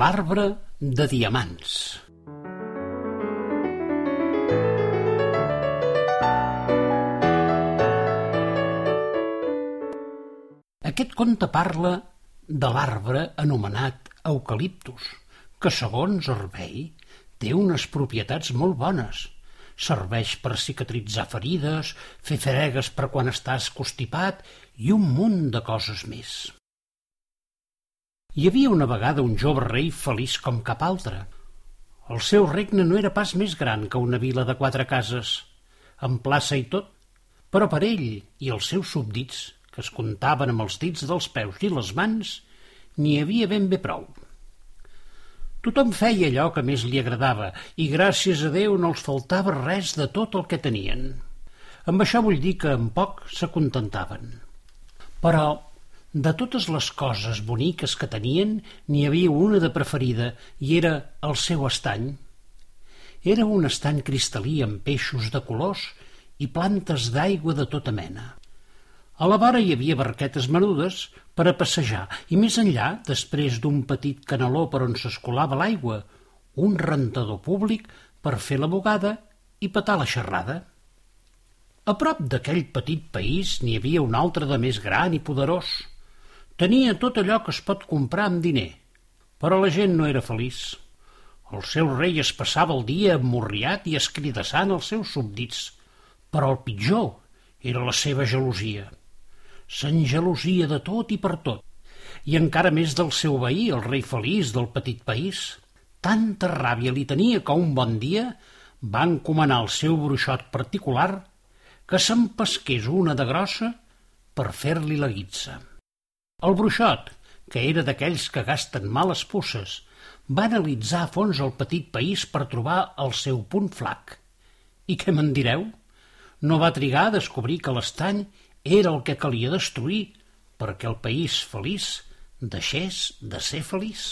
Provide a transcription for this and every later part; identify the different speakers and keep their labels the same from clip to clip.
Speaker 1: L'arbre de diamants. Aquest conte parla de l'arbre anomenat eucaliptus, que segons Orvei té unes propietats molt bones. Serveix per cicatritzar ferides, fer fregues per quan estàs constipat i un munt de coses més. Hi havia una vegada un jove rei feliç com cap altre. El seu regne no era pas més gran que una vila de quatre cases, amb plaça i tot, però per ell i els seus súbdits que es comptaven amb els dits dels peus i les mans, n'hi havia ben bé prou. Tothom feia allò que més li agradava i gràcies a Déu no els faltava res de tot el que tenien. Amb això vull dir que en poc s'acontentaven. Però de totes les coses boniques que tenien, n'hi havia una de preferida i era el seu estany. Era un estany cristal·lí amb peixos de colors i plantes d'aigua de tota mena. A la vora hi havia barquetes menudes per a passejar i més enllà, després d'un petit canaló per on s'escolava l'aigua, un rentador públic per fer la bugada i petar la xerrada. A prop d'aquell petit país n'hi havia un altre de més gran i poderós. Tenia tot allò que es pot comprar amb diner, però la gent no era feliç. El seu rei es passava el dia emmorriat i escridassant els seus súbdits, però el pitjor era la seva gelosia s'engelosia de tot i per tot, i encara més del seu veí, el rei feliç del petit país. Tanta ràbia li tenia que un bon dia va encomanar el seu bruixot particular que s'empesqués una de grossa per fer-li la guitza. El bruixot, que era d'aquells que gasten males pusses, va analitzar a fons el petit país per trobar el seu punt flac. I què me'n direu? No va trigar a descobrir que l'estany era el que calia destruir perquè el país feliç deixés de ser feliç.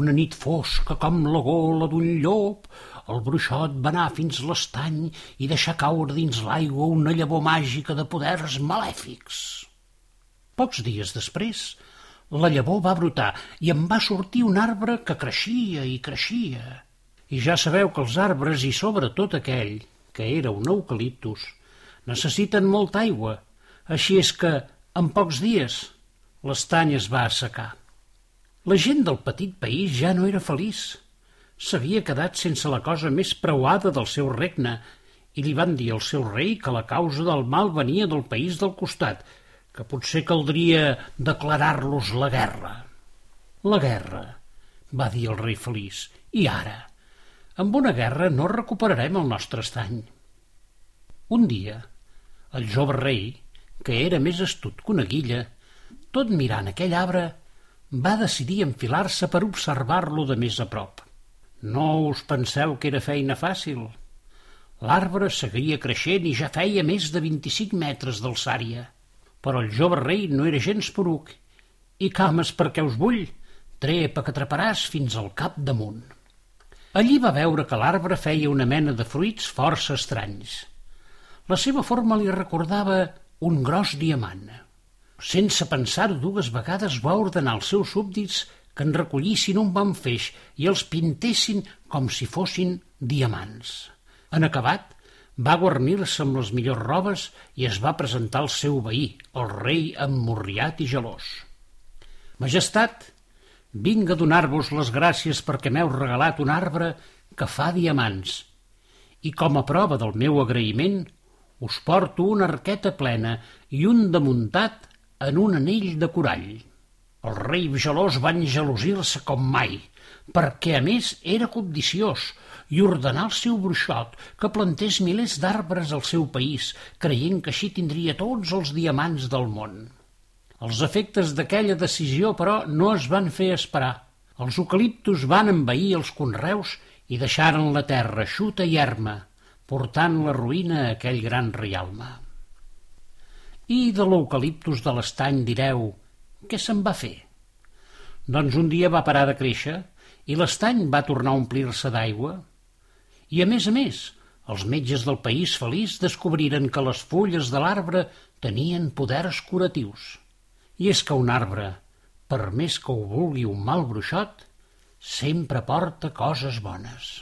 Speaker 1: Una nit fosca com la gola d'un llop, el bruixot va anar fins l'estany i deixar caure dins l'aigua una llavor màgica de poders malèfics. Pocs dies després, la llavor va brotar i en va sortir un arbre que creixia i creixia. I ja sabeu que els arbres, i sobretot aquell, que era un eucaliptus, necessiten molta aigua, així és que, en pocs dies, l'estany es va assecar. La gent del petit país ja no era feliç. S'havia quedat sense la cosa més preuada del seu regne i li van dir al seu rei que la causa del mal venia del país del costat, que potser caldria declarar-los la guerra. La guerra, va dir el rei feliç, i ara? Amb una guerra no recuperarem el nostre estany. Un dia, el jove rei, que era més astut que una guilla, tot mirant aquell arbre, va decidir enfilar-se per observar-lo de més a prop. No us penseu que era feina fàcil. L'arbre seguia creixent i ja feia més de 25 metres d'alçària. Però el jove rei no era gens poruc. I cames perquè us vull, trepa que atraparàs fins al cap damunt. Allí va veure que l'arbre feia una mena de fruits força estranys. La seva forma li recordava un gros diamant. Sense pensar-ho dues vegades va ordenar als seus súbdits que en recollissin un bon feix i els pintessin com si fossin diamants. En acabat, va guarnir-se amb les millors robes i es va presentar al seu veí, el rei emmorriat i gelós. Majestat, vinc a donar-vos les gràcies perquè m'heu regalat un arbre que fa diamants i com a prova del meu agraïment us porto una arqueta plena i un damuntat en un anell de corall. El rei gelós va engelosir-se com mai, perquè a més era codiciós i ordenar al seu bruixot que plantés milers d'arbres al seu país, creient que així tindria tots els diamants del món. Els efectes d'aquella decisió, però, no es van fer esperar. Els eucaliptus van envair els conreus i deixaren la terra xuta i erma, portant la ruïna a aquell gran rialme. I de l'eucaliptus de l'estany direu, què se'n va fer? Doncs un dia va parar de créixer i l'estany va tornar a omplir-se d'aigua. I a més a més, els metges del país feliç descobriren que les fulles de l'arbre tenien poders curatius. I és que un arbre, per més que ho vulgui un mal bruixot, sempre porta coses bones.